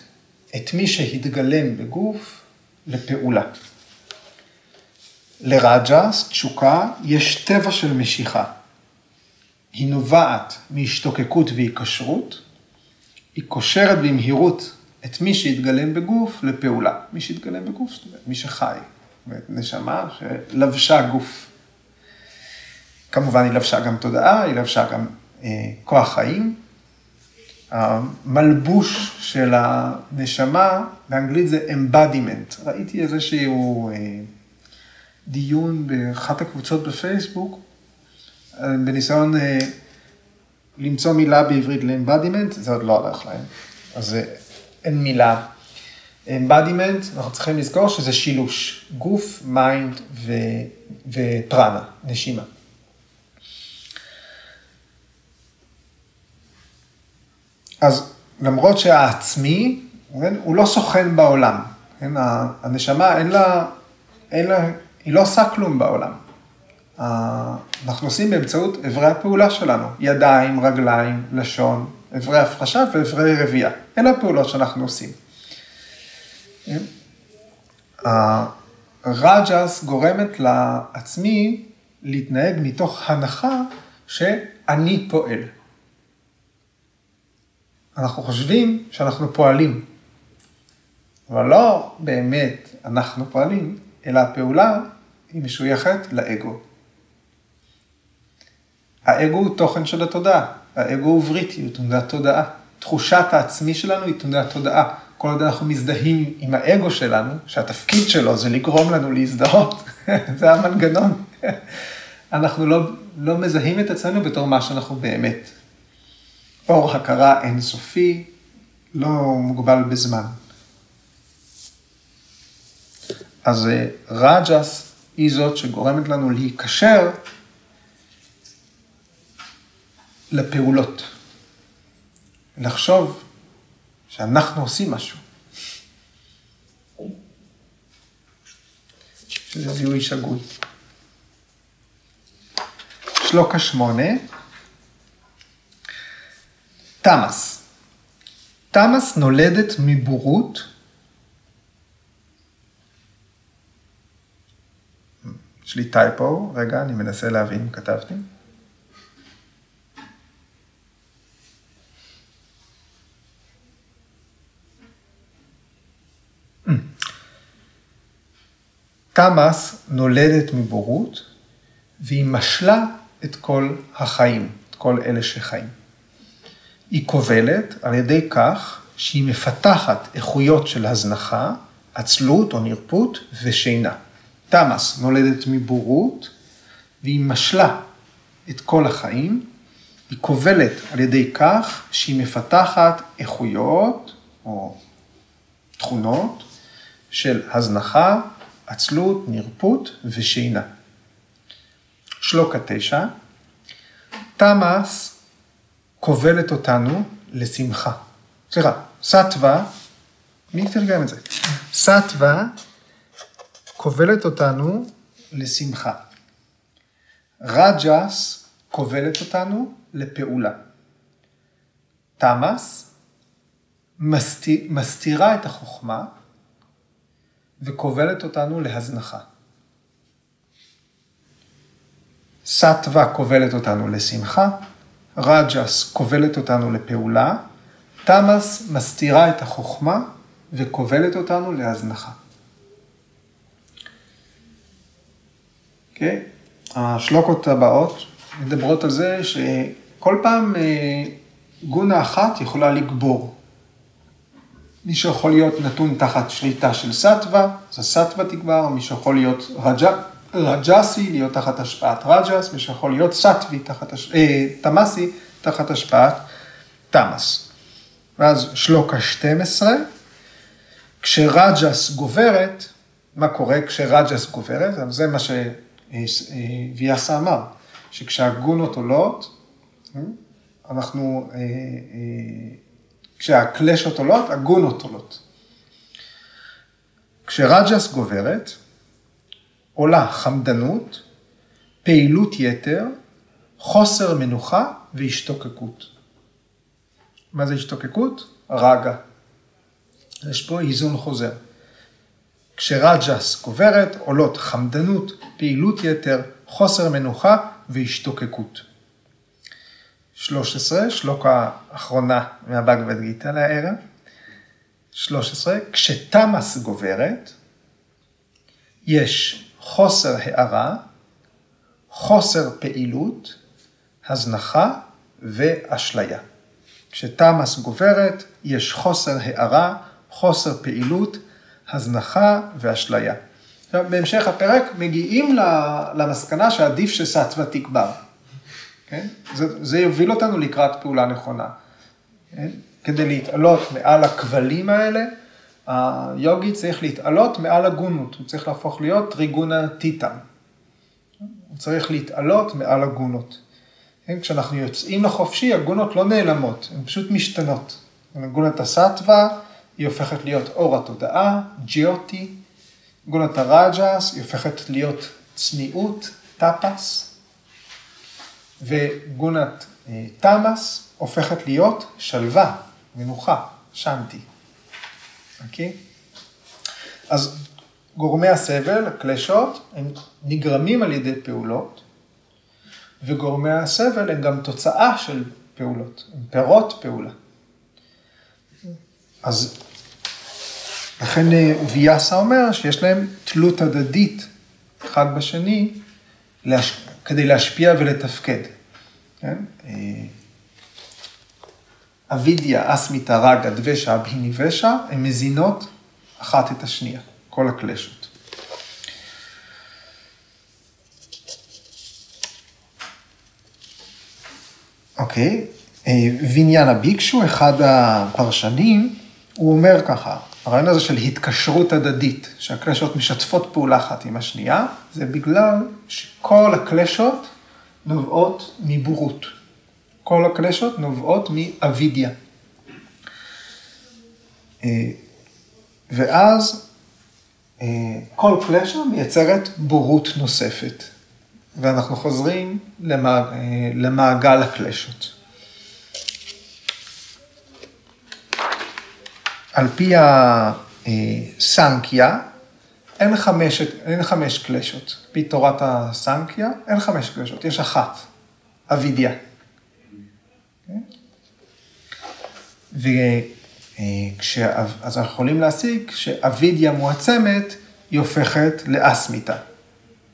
S2: את מי שהתגלם בגוף לפעולה. לרג'ס, תשוקה, יש טבע של משיכה. היא נובעת מהשתוקקות והיקשרות, היא קושרת במהירות את מי שהתגלם בגוף לפעולה. מי שהתגלם בגוף, זאת אומרת, מי שחי, אומרת, נשמה שלבשה גוף. כמובן היא לבשה גם תודעה, היא לבשה גם אה, כוח חיים, המלבוש של הנשמה, באנגלית זה embodiment. ראיתי איזשהו אה, דיון באחת הקבוצות בפייסבוק, אה, בניסיון אה, למצוא מילה בעברית ל-embodiment, זה עוד לא הלך להם, אז אין מילה. embodiment, אנחנו צריכים לזכור שזה שילוש, גוף, mind ופרנה, נשימה. אז למרות שהעצמי, כן, הוא לא סוכן בעולם. כן, הנשמה אין לה, אין לה, היא לא עושה כלום בעולם. אנחנו עושים באמצעות אברי הפעולה שלנו, ידיים, רגליים, לשון, אברי הפרשה ואברי רבייה. אלה הפעולות שאנחנו עושים. הרג'ס גורמת לעצמי להתנהג מתוך הנחה שאני פועל. אנחנו חושבים שאנחנו פועלים, אבל לא באמת אנחנו פועלים, אלא הפעולה היא משויכת לאגו. האגו הוא תוכן של התודעה, האגו הוא בריטי, הוא תנודת תודעה. תחושת העצמי שלנו היא תנודת תודעה. כל עוד אנחנו מזדהים עם האגו שלנו, שהתפקיד שלו זה לגרום לנו להזדהות, זה המנגנון. אנחנו לא, לא מזהים את עצמנו בתור מה שאנחנו באמת. אור הכרה אינסופי, לא מוגבל בזמן. אז אה, רג'ס היא זאת שגורמת לנו להיקשר לפעולות. לחשוב שאנחנו עושים משהו. שזה זיהוי שגוי. שלוקה שמונה, תמאס. תמאס נולדת מבורות. יש לי טייפו, רגע, אני מנסה להבין כתבתי. תמאס נולדת מבורות, והיא משלה את כל החיים, את כל אלה שחיים. היא כובלת על ידי כך שהיא מפתחת איכויות של הזנחה, עצלות או נרפות ושינה. תמאס נולדת מבורות, והיא משלה את כל החיים, היא כובלת על ידי כך שהיא מפתחת איכויות או תכונות של הזנחה, עצלות, נרפות ושינה. שלוקה תשע, תמאס כובלת אותנו לשמחה. סליחה, סטווה, מי תרגם את זה? סטווה כובלת אותנו לשמחה. רג'ס כובלת אותנו לפעולה. תמאס מסתירה את החוכמה וכובלת אותנו להזנחה. סטווה כובלת אותנו לשמחה, רג'ס כובלת אותנו לפעולה, תמאס מסתירה את החוכמה וכובלת אותנו להזנחה. אוקיי? Okay? השלוקות הבאות מדברות על זה שכל פעם אה, גונה אחת יכולה לגבור. מי שיכול להיות נתון תחת שליטה של סטווה, אז הסטווה תגבר, מי שיכול להיות רג'ה, רג'סי, להיות תחת השפעת רג'ס, מי שיכול להיות סטווי, תחת, הש... אה, תמאסי, תחת השפעת תמאס. ואז שלוקה 12, כשרג'ס גוברת, מה קורה כשרג'ס גוברת? זה מה שוויאסה אמר, שכשהגונות עולות, אנחנו, אה, אה, כשהקלשות עולות, הגונות עולות. כשרג'ס גוברת, עולה חמדנות, פעילות יתר, חוסר מנוחה והשתוקקות. מה זה השתוקקות? רגע. יש פה איזון חוזר. כשרג'ס גוברת, עולות חמדנות, פעילות יתר, חוסר מנוחה והשתוקקות. 13, שלוקה האחרונה מהבגבד גיטה לערב. 13, כשתמאס גוברת, יש חוסר הערה, חוסר פעילות, הזנחה ואשליה. כשתמאס גוברת, יש חוסר הערה, חוסר פעילות, הזנחה ואשליה. עכשיו, בהמשך הפרק מגיעים למסקנה שעדיף שסטווה תגבר. כן? זה, זה יוביל אותנו לקראת פעולה נכונה. כן? כדי להתעלות מעל הכבלים האלה, היוגי צריך להתעלות מעל הגונות, הוא צריך להפוך להיות טריגונה טיטם. הוא צריך להתעלות מעל הגונות. כן? כשאנחנו יוצאים לחופשי, הגונות לא נעלמות, הן פשוט משתנות. גונת הסטווה, היא הופכת להיות אור התודעה, ג'יוטי. גונת הרג'ס, היא הופכת להיות צניעות, טאפס. וגונת אה, תמאס הופכת להיות שלווה, מנוחה, שנתי. אוקיי? אז גורמי הסבל, הקלשות, הם נגרמים על ידי פעולות, וגורמי הסבל הם גם תוצאה של פעולות, הם פירות פעולה. אז לכן אה, ויאסה אומר שיש להם תלות הדדית אחד בשני להש... כדי להשפיע ולתפקד. כן? אה, אבידיה, אסמיתה, רגה, דבשה, אבהיני ושע, הן מזינות אחת את השנייה, כל הקלשות. אוקיי, אה, ויניאנה ביקשו, אחד הפרשנים, הוא אומר ככה, הרעיון הזה של התקשרות הדדית, שהקלשות משתפות פעולה אחת עם השנייה, זה בגלל שכל הקלשות נובעות מבורות. כל הקלשות נובעות מאבידיה. אה, ואז אה, כל קלשה מייצרת בורות נוספת. ואנחנו חוזרים אה, למעגל הקלשות. על פי הסנקיה, אין חמש, אין חמש קלשות. על פי תורת הסנקיה, אין חמש קלשות, יש אחת, אבידיה. וכש... אז אנחנו יכולים להסיק שאבידיה מועצמת, היא הופכת לאסמיתה.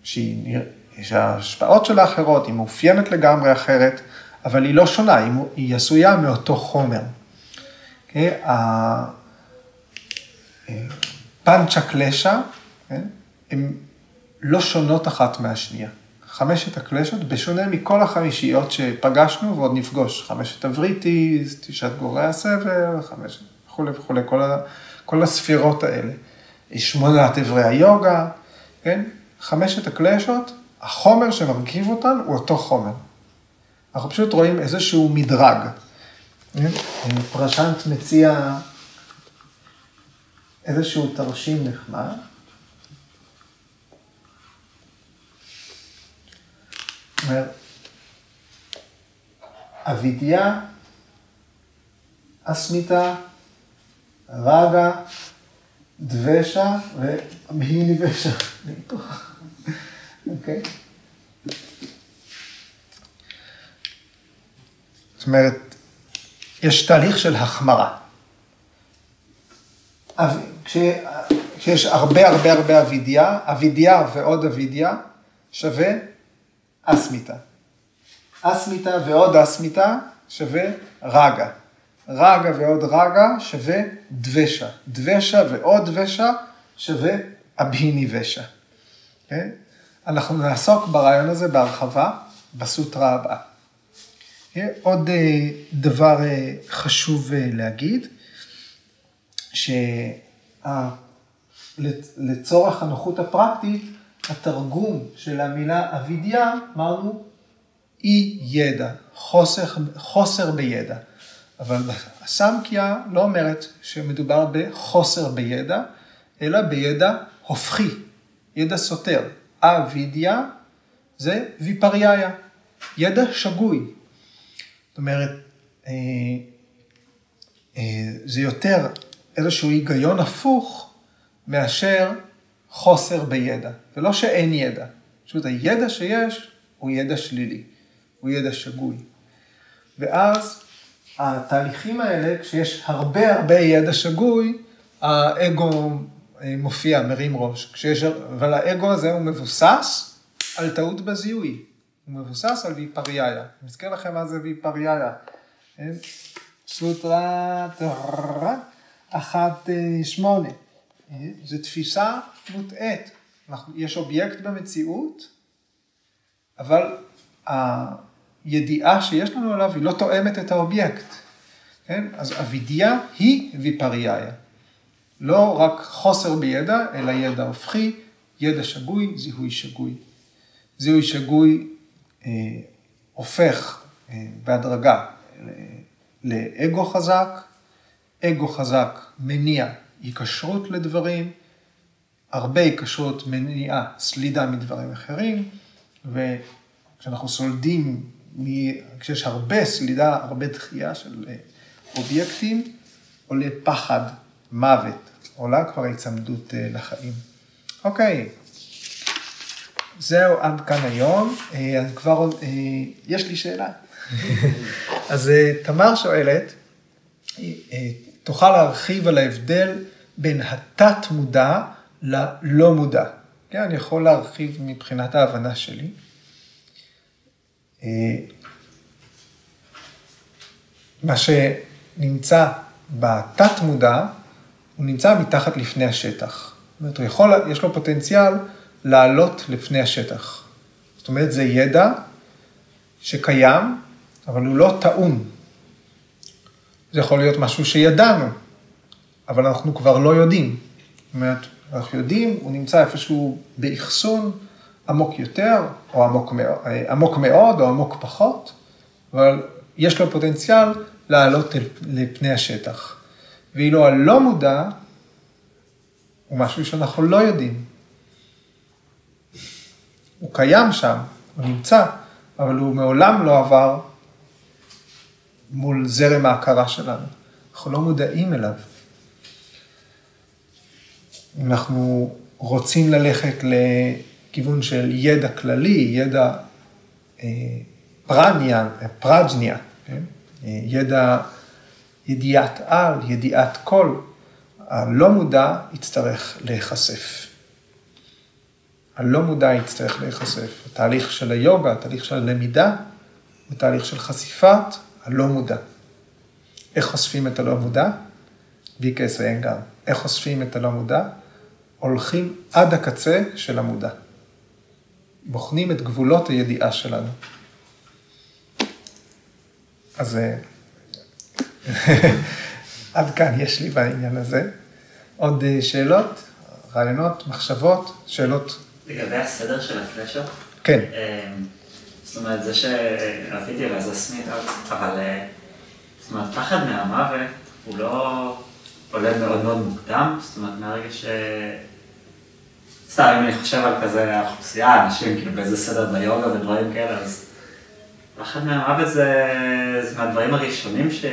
S2: שהיא, שההשפעות שלה אחרות, היא מאופיינת לגמרי אחרת, אבל היא לא שונה, היא, היא עשויה מאותו חומר. Okay? פנצ'ה קלשה, כן? הן לא שונות אחת מהשנייה. חמשת הקלשות, בשונה מכל החמישיות שפגשנו ועוד נפגוש, חמשת הבריטיז, תשעת גורי הסבל, חמשת וכולי וכולי, כל, ה, כל הספירות האלה. שמונת אברי היוגה, כן? חמשת הקלשות, החומר שמרכיב אותן הוא אותו חומר. אנחנו פשוט רואים איזשהו מדרג. כן? פרשנט מציע איזשהו תרשים נחמד. אומר, אבידיה, אסמיתה, רגה, דבשה ומהיניבשה. אוקיי? זאת אומרת, יש תהליך של החמרה. כש, כשיש הרבה הרבה הרבה אבידיה, אבידיה ועוד אבידיה שווה אסמיתה. אסמיתה ועוד אסמיתה שווה רגה. רגה ועוד רגה שווה דבשה. דבשה ועוד דבשה שווה אבהיני ושע. Okay? כן? אנחנו נעסוק ברעיון הזה בהרחבה בסוטרה הבאה. עוד אה, דבר אה, חשוב אה, להגיד, שלצורך הנוחות הפרקטית, התרגום של המילה אבידיה, אמרנו, אי ידע, חוסר, חוסר בידע. אבל הסמקיה לא אומרת שמדובר בחוסר בידע, אלא בידע הופכי, ידע סותר. אבידיה זה ויפריאיה, ידע שגוי. זאת אומרת, אה, אה, זה יותר איזשהו היגיון הפוך מאשר חוסר בידע, ולא שאין ידע, פשוט הידע שיש הוא ידע שלילי, הוא ידע שגוי. ואז התהליכים האלה, כשיש הרבה הרבה ידע שגוי, האגו אה, מופיע, מרים ראש. כשיש, אבל האגו הזה הוא מבוסס על טעות בזיהוי. הוא מבוסס על ויפריאיה. אני מזכיר לכם מה זה ויפריאיה. כן? סוטרה אחת אה, שמונה. אה, זו תפיסה מוטעית. יש אובייקט במציאות, אבל הידיעה שיש לנו עליו היא לא תואמת את האובייקט. כן? אז אווידיה היא ויפריאיה. לא רק חוסר בידע, אלא ידע הופכי, ידע שגוי, זיהוי שגוי. זיהוי שגוי אה, הופך אה, בהדרגה אה, לאגו חזק, אגו חזק מניע היקשרות לדברים, הרבה היקשרות מניעה סלידה מדברים אחרים, וכשאנחנו סולדים, כשיש הרבה סלידה, הרבה דחייה של אה, אובייקטים, עולה פחד, מוות, עולה כבר היצמדות אה, לחיים. אוקיי, זהו עד כאן היום. אה, אני כבר, יש לי שאלה. אז תמר שואלת, תוכל להרחיב על ההבדל בין התת מודע ללא מודע. כן, אני יכול להרחיב מבחינת ההבנה שלי. מה שנמצא בתת מודע, הוא נמצא מתחת לפני השטח. זאת אומרת, הוא יכול, יש לו פוטנציאל לעלות לפני השטח. זאת אומרת, זה ידע שקיים, אבל הוא לא טעון. זה יכול להיות משהו שידענו, אבל אנחנו כבר לא יודעים. זאת אומרת, אנחנו יודעים, הוא נמצא איפשהו באחסון עמוק יותר, או עמוק מאוד, עמוק מאוד, או עמוק פחות, אבל יש לו פוטנציאל לעלות לפני השטח. ואילו הלא מודע, הוא משהו שאנחנו לא יודעים. הוא קיים שם, הוא נמצא, אבל הוא מעולם לא עבר מול זרם ההכרה שלנו. אנחנו לא מודעים אליו. אם אנחנו רוצים ללכת לכיוון של ידע כללי, ידע אה, פרניה, פרג'ניה, כן? אה, ידע, ידיעת על, ידיעת כל, הלא מודע יצטרך להיחשף. הלא מודע יצטרך להיחשף. התהליך של היוגה, התהליך של הלמידה, הוא תהליך של חשיפת הלא מודע. איך חושפים את הלא מודע? ויקס ואנגר. איך חושפים את הלא מודע? הולכים עד הקצה של המודע. בוחנים את גבולות הידיעה שלנו. אז אה, עד כאן יש לי בעניין הזה. עוד אה, שאלות, רעיונות, מחשבות, שאלות?
S5: לגבי הסדר של הפלשות?
S2: כן.
S5: זאת אומרת, זה שרציתי לזה סמית, אבל אה, זאת אומרת, פחד מהמוות הוא לא עולה מאוד מאוד מוקדם, זאת אומרת, מהרגע ש... סתם, אם אני חושב על כזה האוכלוסייה, אנשים כאילו באיזה סדר ביוגה ודברים כאלה, אז פחד מהמוות זה, זה מהדברים הראשונים ש...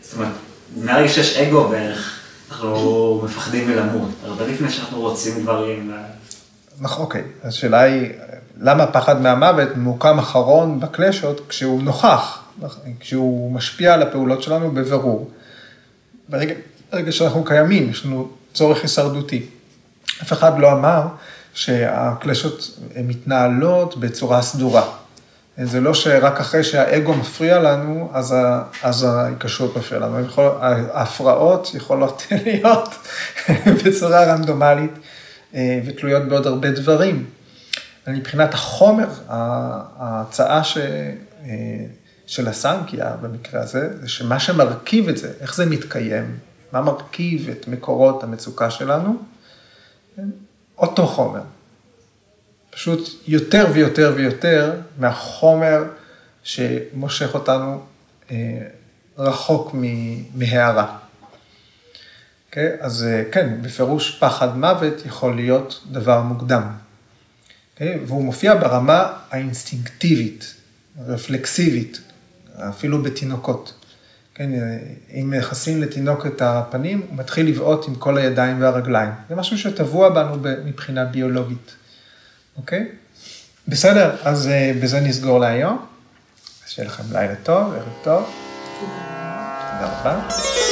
S5: זאת אומרת, מהרגע שיש אגו בערך, אנחנו מפחדים מלמות, הרבה לפני שאנחנו רוצים דברים.
S2: נכון, אוקיי. השאלה היא, למה פחד מהמוות ממוקם אחרון בקלשות כשהוא נוכח, כשהוא משפיע על הפעולות שלנו בבירור. ברגע, ברגע שאנחנו קיימים, יש לנו צורך הישרדותי. אף אחד לא אמר שהקלשות מתנהלות בצורה סדורה. זה לא שרק אחרי שהאגו מפריע לנו, אז, ה, אז ההיקשרות מפריע לנו. יכול, ההפרעות יכולות להיות בצורה רנדומלית ותלויות בעוד הרבה דברים. מבחינת החומר, ההצעה ש, אה, של הסנקיה במקרה הזה, זה שמה שמרכיב את זה, איך זה מתקיים, מה מרכיב את מקורות המצוקה שלנו, אותו חומר. פשוט יותר ויותר ויותר מהחומר שמושך אותנו אה, רחוק מהערה. Okay, אוקיי? אז אה, כן, בפירוש פחד מוות יכול להיות דבר מוקדם. Okay, אוקיי? והוא מופיע ברמה האינסטינקטיבית, הרפלקסיבית, אפילו בתינוקות. כן, אם מייחסים לתינוק את הפנים, הוא מתחיל לבעוט עם כל הידיים והרגליים. זה משהו שטבוע בנו מבחינה ביולוגית. אוקיי? בסדר, אז אה, בזה נסגור להיום. שיהיה לכם לילה טוב, ערב טוב. תודה רבה.